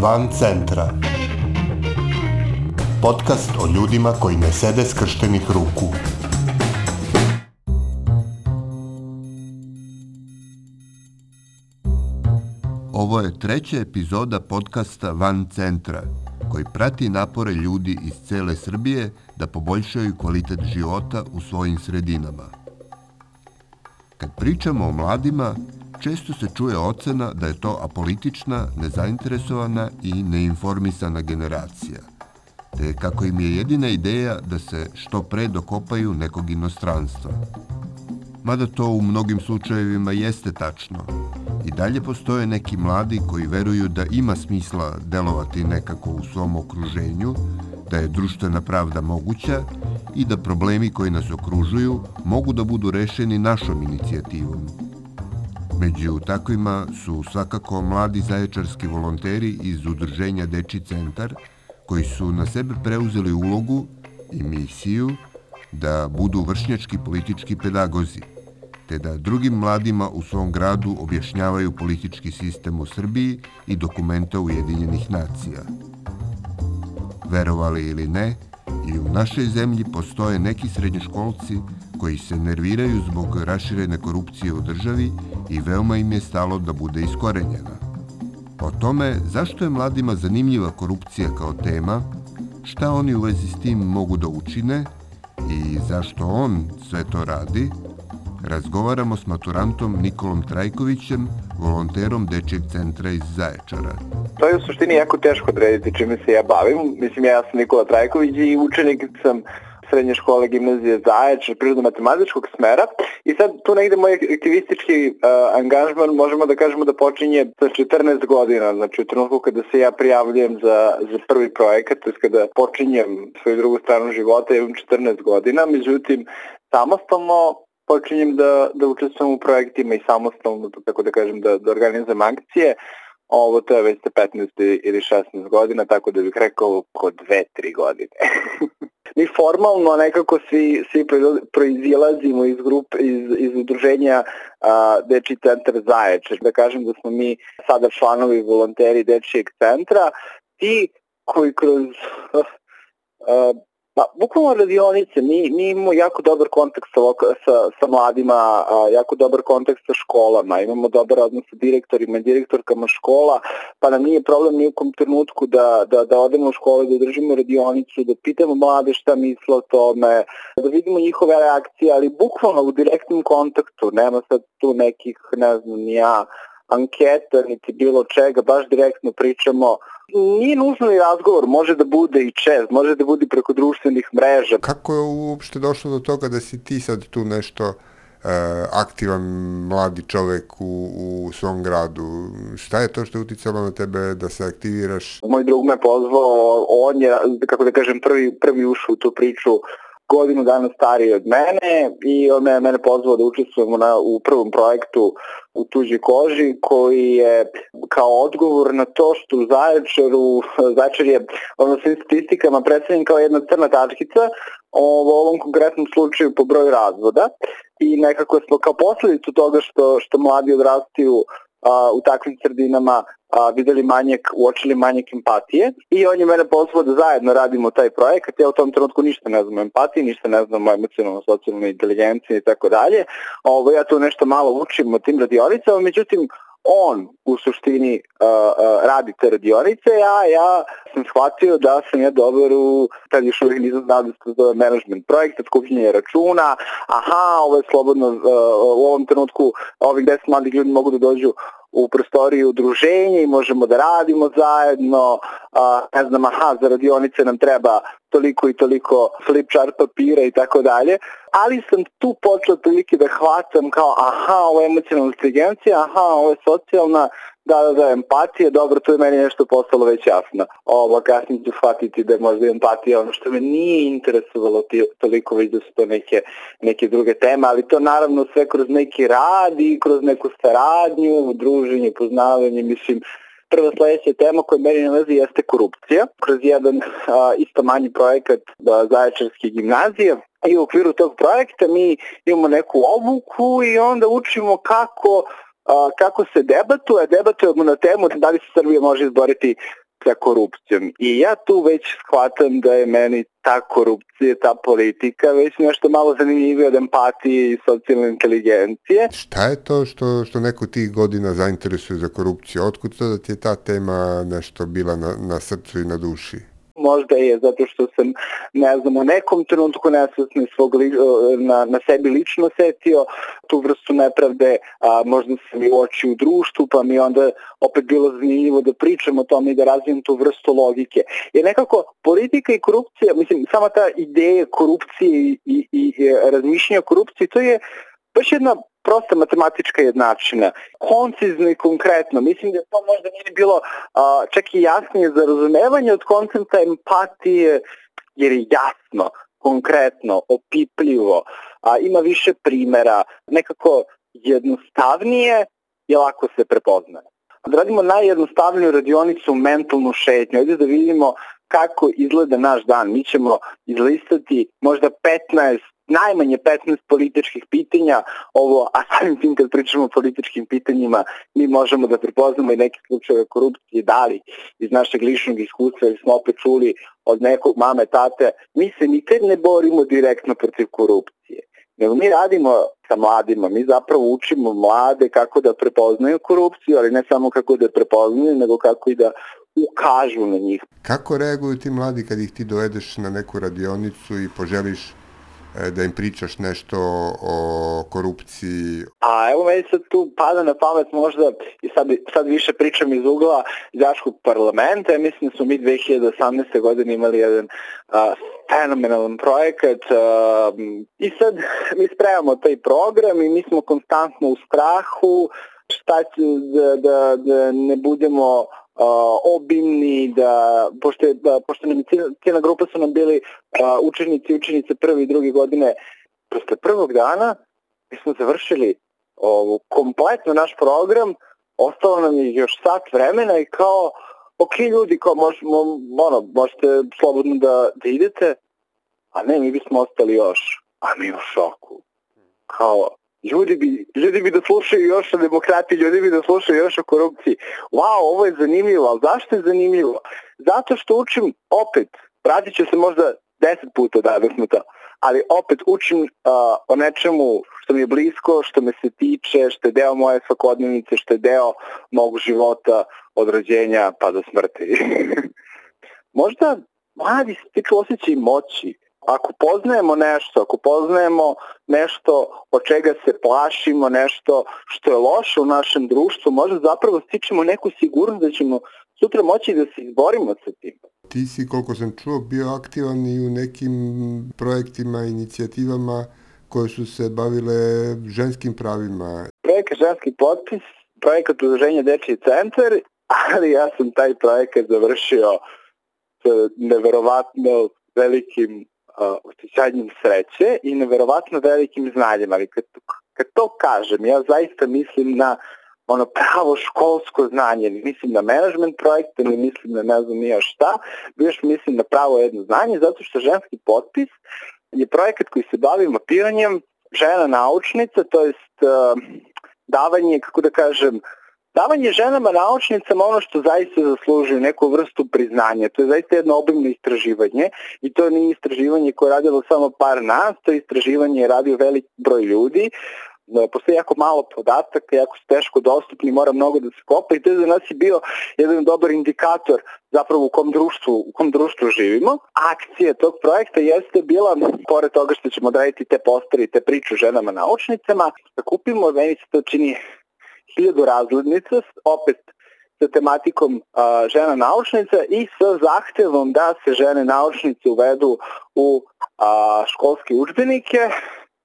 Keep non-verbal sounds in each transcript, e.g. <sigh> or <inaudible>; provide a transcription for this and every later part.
Van centra. Podcast o ljudima koji ne sede skrštenih ruku. Ovo je treća epizoda podcasta Van centra, koji prati napore ljudi iz cele Srbije da poboljšaju kvalitet života u svojim sredinama. Kad pričamo o mladima, često se čuje ocena da je to apolitična, nezainteresovana i neinformisana generacija, te kako im je jedina ideja da se što pre dokopaju nekog inostranstva. Mada to u mnogim slučajevima jeste tačno, i dalje postoje neki mladi koji veruju da ima smisla delovati nekako u svom okruženju, da je društvena pravda moguća i da problemi koji nas okružuju mogu da budu rešeni našom inicijativom. Među takvima su svakako mladi zaječarski volonteri iz udruženja Deči centar, koji su na sebe preuzeli ulogu i misiju da budu vršnjački politički pedagozi, te da drugim mladima u svom gradu objašnjavaju politički sistem u Srbiji i dokumenta Ujedinjenih nacija. Verovali ili ne, i u našoj zemlji postoje neki srednjoškolci koji se nerviraju zbog raširene korupcije u državi i veoma im je stalo da bude iskorenjena. O tome zašto je mladima zanimljiva korupcija kao tema, šta oni u vezi s tim mogu da učine i zašto on sve to radi, razgovaramo s maturantom Nikolom Trajkovićem, volonterom Dečijeg centra iz Zaječara. To je u suštini jako teško odrediti čime se ja bavim. Mislim, ja sam Nikola Trajković i učenik sam srednje škole gimnazije Zaječ, prirodno-matematičkog smera i sad tu negde moj aktivistički uh, angažman možemo da kažemo da počinje sa 14 godina, znači u trenutku kada se ja prijavljujem za, za prvi projekat, to kada počinjem svoju drugu stranu života, imam 14 godina, međutim samostalno počinjem da, da učestvujem u projektima i samostalno, tako da kažem, da, da organizujem akcije. Ovo to je već 15 ili 16 godina, tako da bih rekao oko 2-3 godine. <laughs> Mi formalno nekako svi, svi proizilazimo iz grupe, iz, iz udruženja a, Deči centar Zaječe. Da kažem da smo mi sada članovi volonteri Dečijeg centra i koji kroz <laughs> a, Pa, bukvalno radionice, mi, mi imamo jako dobar kontakt sa, sa, sa mladima, a, jako dobar kontakt sa školama, imamo dobar odnos sa direktorima direktorkama škola, pa nam nije problem nijekom trenutku da, da, da odemo u škole, da držimo radionicu, da pitamo mlade šta misle o tome, da vidimo njihove reakcije, ali bukvalno u direktnom kontaktu, nema sad tu nekih, ne znam, ni ja, anketa, niti bilo čega, baš direktno pričamo nije nužno i razgovor, može da bude i čest, može da bude preko društvenih mreža. Kako je uopšte došlo do toga da si ti sad tu nešto uh, aktivan mladi čovek u, u svom gradu? Šta je to što je uticalo na tebe da se aktiviraš? Moj drug me pozvao, on je, kako da kažem, prvi, prvi ušao u tu priču godinu dana stariji od mene i on me, mene pozvao da učestvujemo na, u prvom projektu u tuđi koži koji je kao odgovor na to što u Zaječaru, Zaječar je ono svim statistikama predstavljen kao jedna crna tačkica u ovom konkretnom slučaju po broju razvoda i nekako smo kao posledicu toga što, što mladi odrastaju a, u takvim sredinama a, videli manjak, uočili manjak empatije i on je mene pozvao da zajedno radimo taj projekat. Ja u tom trenutku ništa ne znam o empatiji, ništa ne znam o emocionalno socijalnoj inteligenciji i tako dalje. Ovo, ja tu nešto malo učim o tim radionicama, međutim on u suštini uh, radi te radionice, a ja sam shvatio da sam ja dobar u, tad još uvijek nisam da se zove management projekta, skupljenje računa, aha, ovo je slobodno, uh, u ovom trenutku ovih deset mladih ljudi mogu da dođu u prostoriju udruženja i možemo da radimo zajedno, a, ne znam, aha, za radionice nam treba toliko i toliko flip chart papira i tako dalje, ali sam tu počeo prilike da hvatam kao aha, ovo je emocionalna inteligencija, aha, ovo je socijalna, da, da, da, empatija, dobro, to je meni nešto postalo već jasno. Ovo, kasnije ću shvatiti da je možda empatija ono što me nije interesovalo toliko već da su to neke, neke druge teme, ali to naravno sve kroz neki rad i kroz neku saradnju, druženje, poznavanje, mislim, Prva sledeća tema koja meni nalazi jeste korupcija. Kroz jedan a, isto manji projekat da, Zaječarske gimnazije i u okviru tog projekta mi imamo neku obuku i onda učimo kako a, kako se debatuje, debatujemo na temu da li se Srbija može izboriti sa korupcijom. I ja tu već shvatam da je meni ta korupcija, ta politika već nešto malo zanimljivije od empatije i socijalne inteligencije. Šta je to što, što neko tih godina zainteresuje za korupciju? Otkud to da ti je ta tema nešto bila na, na srcu i na duši? Možda je zato što sam, ne znam, u nekom trenutku nesvesno svog li, na, na sebi lično setio tu vrstu nepravde, a možda sam i oči u društvu, pa mi onda opet bilo zanimljivo da pričam o tome i da razvijem tu vrstu logike. Jer nekako politika i korupcija, mislim, sama ta ideja korupcije i, i, i razmišljanja o korupciji, to je baš jedna prosta matematička jednačina, koncizno i konkretno. Mislim da to možda nije bilo a, čak i jasnije za razumevanje od koncepta empatije, jer je jasno, konkretno, opipljivo, a, ima više primera, nekako jednostavnije i lako se prepoznaje. Da radimo najjednostavniju radionicu mentalnu šetnju. Ajde da vidimo kako izgleda naš dan. Mi ćemo izlistati možda 15 najmanje 15 političkih pitanja, ovo, a samim tim kad pričamo o političkim pitanjima, mi možemo da prepoznamo i neke slučaje korupcije, da li iz našeg ličnog iskustva, ili smo opet čuli od nekog mame, tate, mi se nikad ne borimo direktno protiv korupcije. Nego mi radimo sa mladima, mi zapravo učimo mlade kako da prepoznaju korupciju, ali ne samo kako da prepoznaju, nego kako i da ukažu na njih. Kako reaguju ti mladi kad ih ti dovedeš na neku radionicu i poželiš da im pričaš nešto o korupciji? A evo meni sad tu pada na pamet možda i sad, sad više pričam iz ugla Zaškog parlamenta. Mislim da smo mi 2018. godine imali jedan a, fenomenalan projekat a, i sad mi spremamo taj program i mi smo konstantno u strahu šta će da, da, da ne budemo obimni, da, pošto, je, da, pošto nam cijela grupa su nam bili učenici i učenice prve i druge godine, posle prvog dana mi smo završili ovu, kompletno naš program, ostalo nam je još sat vremena i kao, ok ljudi, kao možemo, ono, možete slobodno da, da idete, a ne, mi bismo ostali još, a mi u šoku. Kao, Ljudi bi, ljudi bi da slušaju još o demokratiji, ljudi bi da slušaju još o korupciji. Wow, ovo je zanimljivo, ali zašto je zanimljivo? Zato što učim opet, pratit će se možda deset puta da smo to, ali opet učim uh, o nečemu što mi je blisko, što me se tiče, što je deo moje svakodnevnice, što je deo mog života od rođenja pa do smrti. <laughs> možda mladi stiču osjećaj moći, ako poznajemo nešto, ako poznajemo nešto od čega se plašimo, nešto što je loše u našem društvu, možda zapravo stičemo neku sigurnost da ćemo sutra moći da se izborimo sa tim. Ti si, koliko sam čuo, bio aktivan i u nekim projektima, inicijativama koje su se bavile ženskim pravima. Projekat Ženski potpis, projekat Udruženja Dečiji centar, ali ja sam taj projekat završio sa neverovatno velikim osjećanjem sreće i neverovatno velikim znanjem, ali kad, kad to kažem, ja zaista mislim na ono pravo školsko znanje, mislim na management projekte, ne mislim na ne znam nija šta, još mislim na pravo jedno znanje, zato što ženski potpis je projekat koji se bavi mapiranjem žena naučnica, to jest uh, davanje, kako da kažem, davanje ženama naučnicama ono što zaista zaslužuju neku vrstu priznanja. To je zaista jedno obimno istraživanje i to nije istraživanje koje je radilo samo par nas, to istraživanje je radio velik broj ljudi da postoji jako malo podataka, jako su teško dostupni, mora mnogo da se kopa i to je za nas je bio jedan dobar indikator zapravo u kom društvu, u kom društvu živimo. Akcija tog projekta jeste bila, pored toga što ćemo odraditi te posteri, te priču ženama naučnicama, da kupimo, meni se to čini hiljadu razglednica, opet sa tematikom a, žena naučnica i sa zahtevom da se žene naučnice uvedu u a, školske učbenike,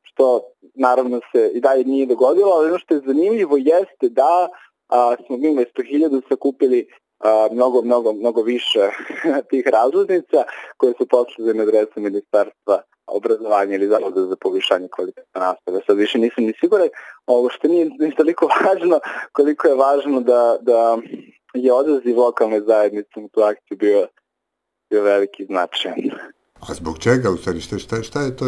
što naravno se i dalje nije dogodilo, ali ono što je zanimljivo jeste da a, smo mi mesto hiljadu sakupili a, mnogo, mnogo, mnogo više <laughs> tih razglednica koje su poslede na ministarstva obrazovanja ili zavoda za povišanje kvaliteta nastave. Sad više nisam ni siguran, ovo što nije ni toliko <laughs> važno, koliko je važno da, da je odaziv lokalne zajednice u tu akciju bio, bio veliki značajan. A zbog čega u stvari? Šta, šta, šta je to,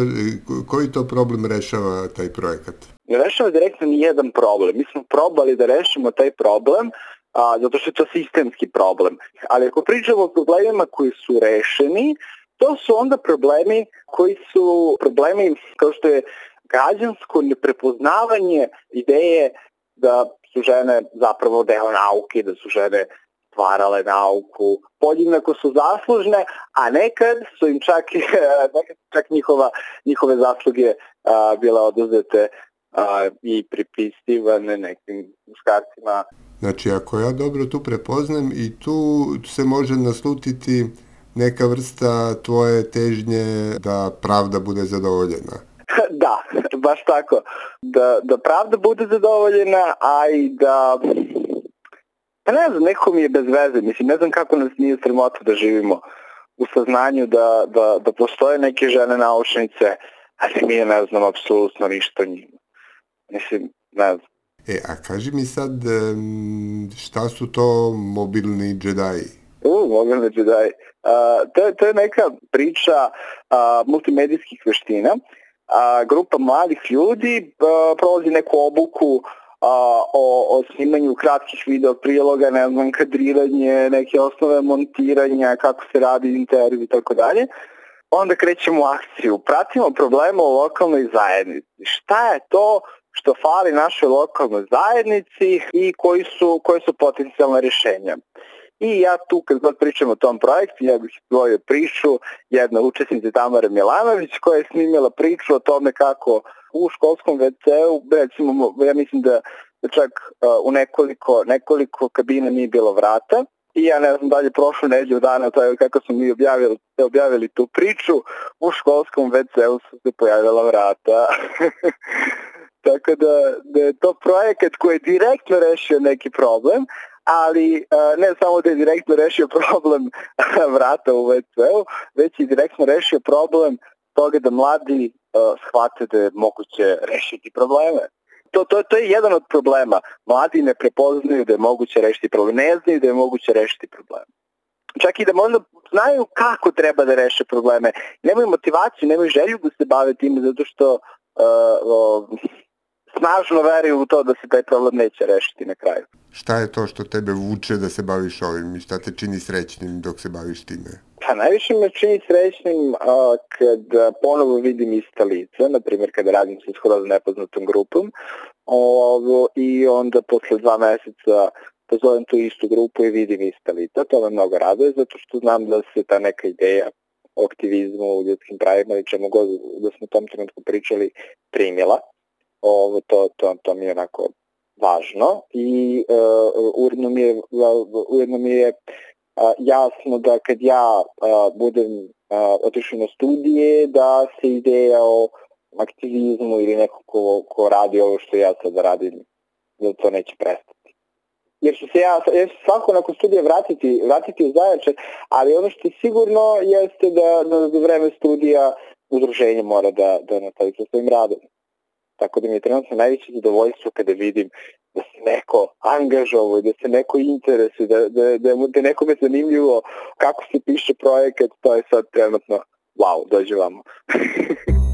koji to problem rešava taj projekat? Ne rešava direktno ni jedan problem. Mi smo probali da rešimo taj problem a, zato što je to sistemski problem. Ali ako pričamo o problemima koji su rešeni, to su onda problemi koji su problemi kao što je građansko neprepoznavanje ideje da su žene zapravo deo nauke, da su žene stvarale nauku, podjednako su zaslužne, a nekad su im čak, <laughs> nekad čak njihova, njihove zasluge a, bile oduzete a, i pripisivane nekim muškarcima. Znači, ako ja dobro tu prepoznam i tu se može naslutiti neka vrsta tvoje težnje da pravda bude zadovoljena. Da, <laughs> baš tako. Da, da pravda bude zadovoljena, a i da Pa ne znam, neko mi je bez veze. Mislim, ne znam kako nas nije sramota da živimo u saznanju da, da, da postoje neke žene naučnice, ali mi ne znam apsolutno ništa njima. Mislim, ne znam. E, a kaži mi sad, šta su to mobilni džedaji? U, mobilni džedaji. Uh, to, to je neka priča uh, multimedijskih veština. Uh, grupa mladih ljudi uh, prolazi neku obuku a, o, o snimanju kratkih video priloga, ne znam, kadriranje, neke osnove montiranja, kako se radi intervju i tako dalje. Onda krećemo u akciju. Pratimo problema u lokalnoj zajednici. Šta je to što fali našoj lokalnoj zajednici i koji su, koje su potencijalne rješenja. I ja tu kad god pričam o tom projektu, ja bih izdvojio priču jedna učesnica Tamara Milanović koja je snimila priču o tome kako u školskom WC-u, recimo, ja mislim da, da čak u nekoliko, nekoliko kabina nije bilo vrata, i ja ne znam da je prošlo neđe dana, to je kako smo mi objavili, objavili tu priču, u školskom WC-u su se pojavila vrata. <laughs> Tako da, da je to projekat koji je direktno rešio neki problem, ali uh, ne samo da je direktno rešio <laughs> problem vrata u WC-u, već i direktno rešio problem toga da mladi uh, shvate da je moguće rešiti probleme. To, to, to je jedan od problema. Mladi ne prepoznaju da je moguće rešiti problem, ne znaju da je moguće rešiti probleme. Čak i da možda znaju kako treba da reše probleme. Nemaju motivaciju, nemaju želju da se bave time zato što uh, uh, snažno veruju u to da se taj problem neće rešiti na kraju. Šta je to što tebe vuče da se baviš ovim i šta te čini srećnim dok se baviš time? Pa najviše me čini srećnim a, kad ponovo vidim ista lica, na primjer kada radim sa skoro nepoznatom grupom ovo, i onda posle dva meseca pozovem tu istu grupu i vidim ista lica. To me mnogo raduje zato što znam da se ta neka ideja o aktivizmu, u ljudskim pravima i čemu god da smo u tom trenutku pričali primila ovo, to, to, to mi je onako važno i uh, ujedno mi je, ujedno mi je uh, jasno da kad ja uh, budem uh, otišao na studije da se ideja o aktivizmu ili neko ko, ko radi ovo što ja sada radim, da to neće prestati. Jer ću se ja, ja ću svako nakon studija vratiti, vratiti u Zaječar, ali ono što je sigurno jeste da, da za vreme studija udruženje mora da, da nastavi sa svojim radom. Tako da mi je trenutno najveće zadovoljstvo kada vidim da se neko angažovo, da se neko interesuje, da, da, da, da nekome zanimljivo kako se piše projekat, to je sad trenutno wow, dođe vamo. <laughs>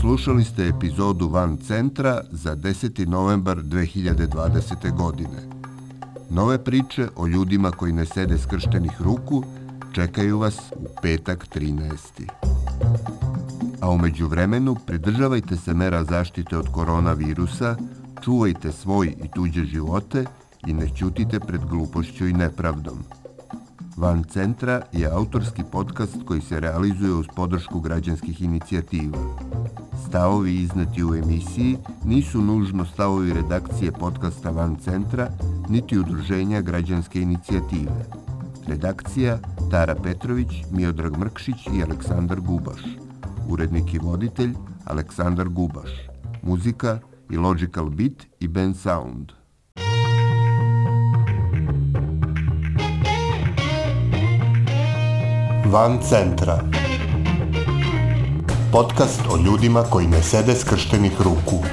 Slušali ste epizodu Van Centra za 10. novembar 2020. godine. Nove priče o ljudima koji ne sede skrštenih ruku čekaju vas u petak 13 a umeđu vremenu pridržavajte se mera zaštite od koronavirusa, čuvajte svoj i tuđe živote i ne ćutite pred glupošću i nepravdom. Van Centra je autorski podcast koji se realizuje uz podršku građanskih inicijativa. Stavovi iznati u emisiji nisu nužno stavovi redakcije podcasta Van Centra, niti udruženja građanske inicijative. Redakcija Tara Petrović, Miodrag Mrkšić i Aleksandar Gubaš. Urednik i voditelj Aleksandar Gubaš. Muzika i Logical Beat i Ben Sound. Van centra. Podcast o ljudima koji ne sede skrštenih ruku.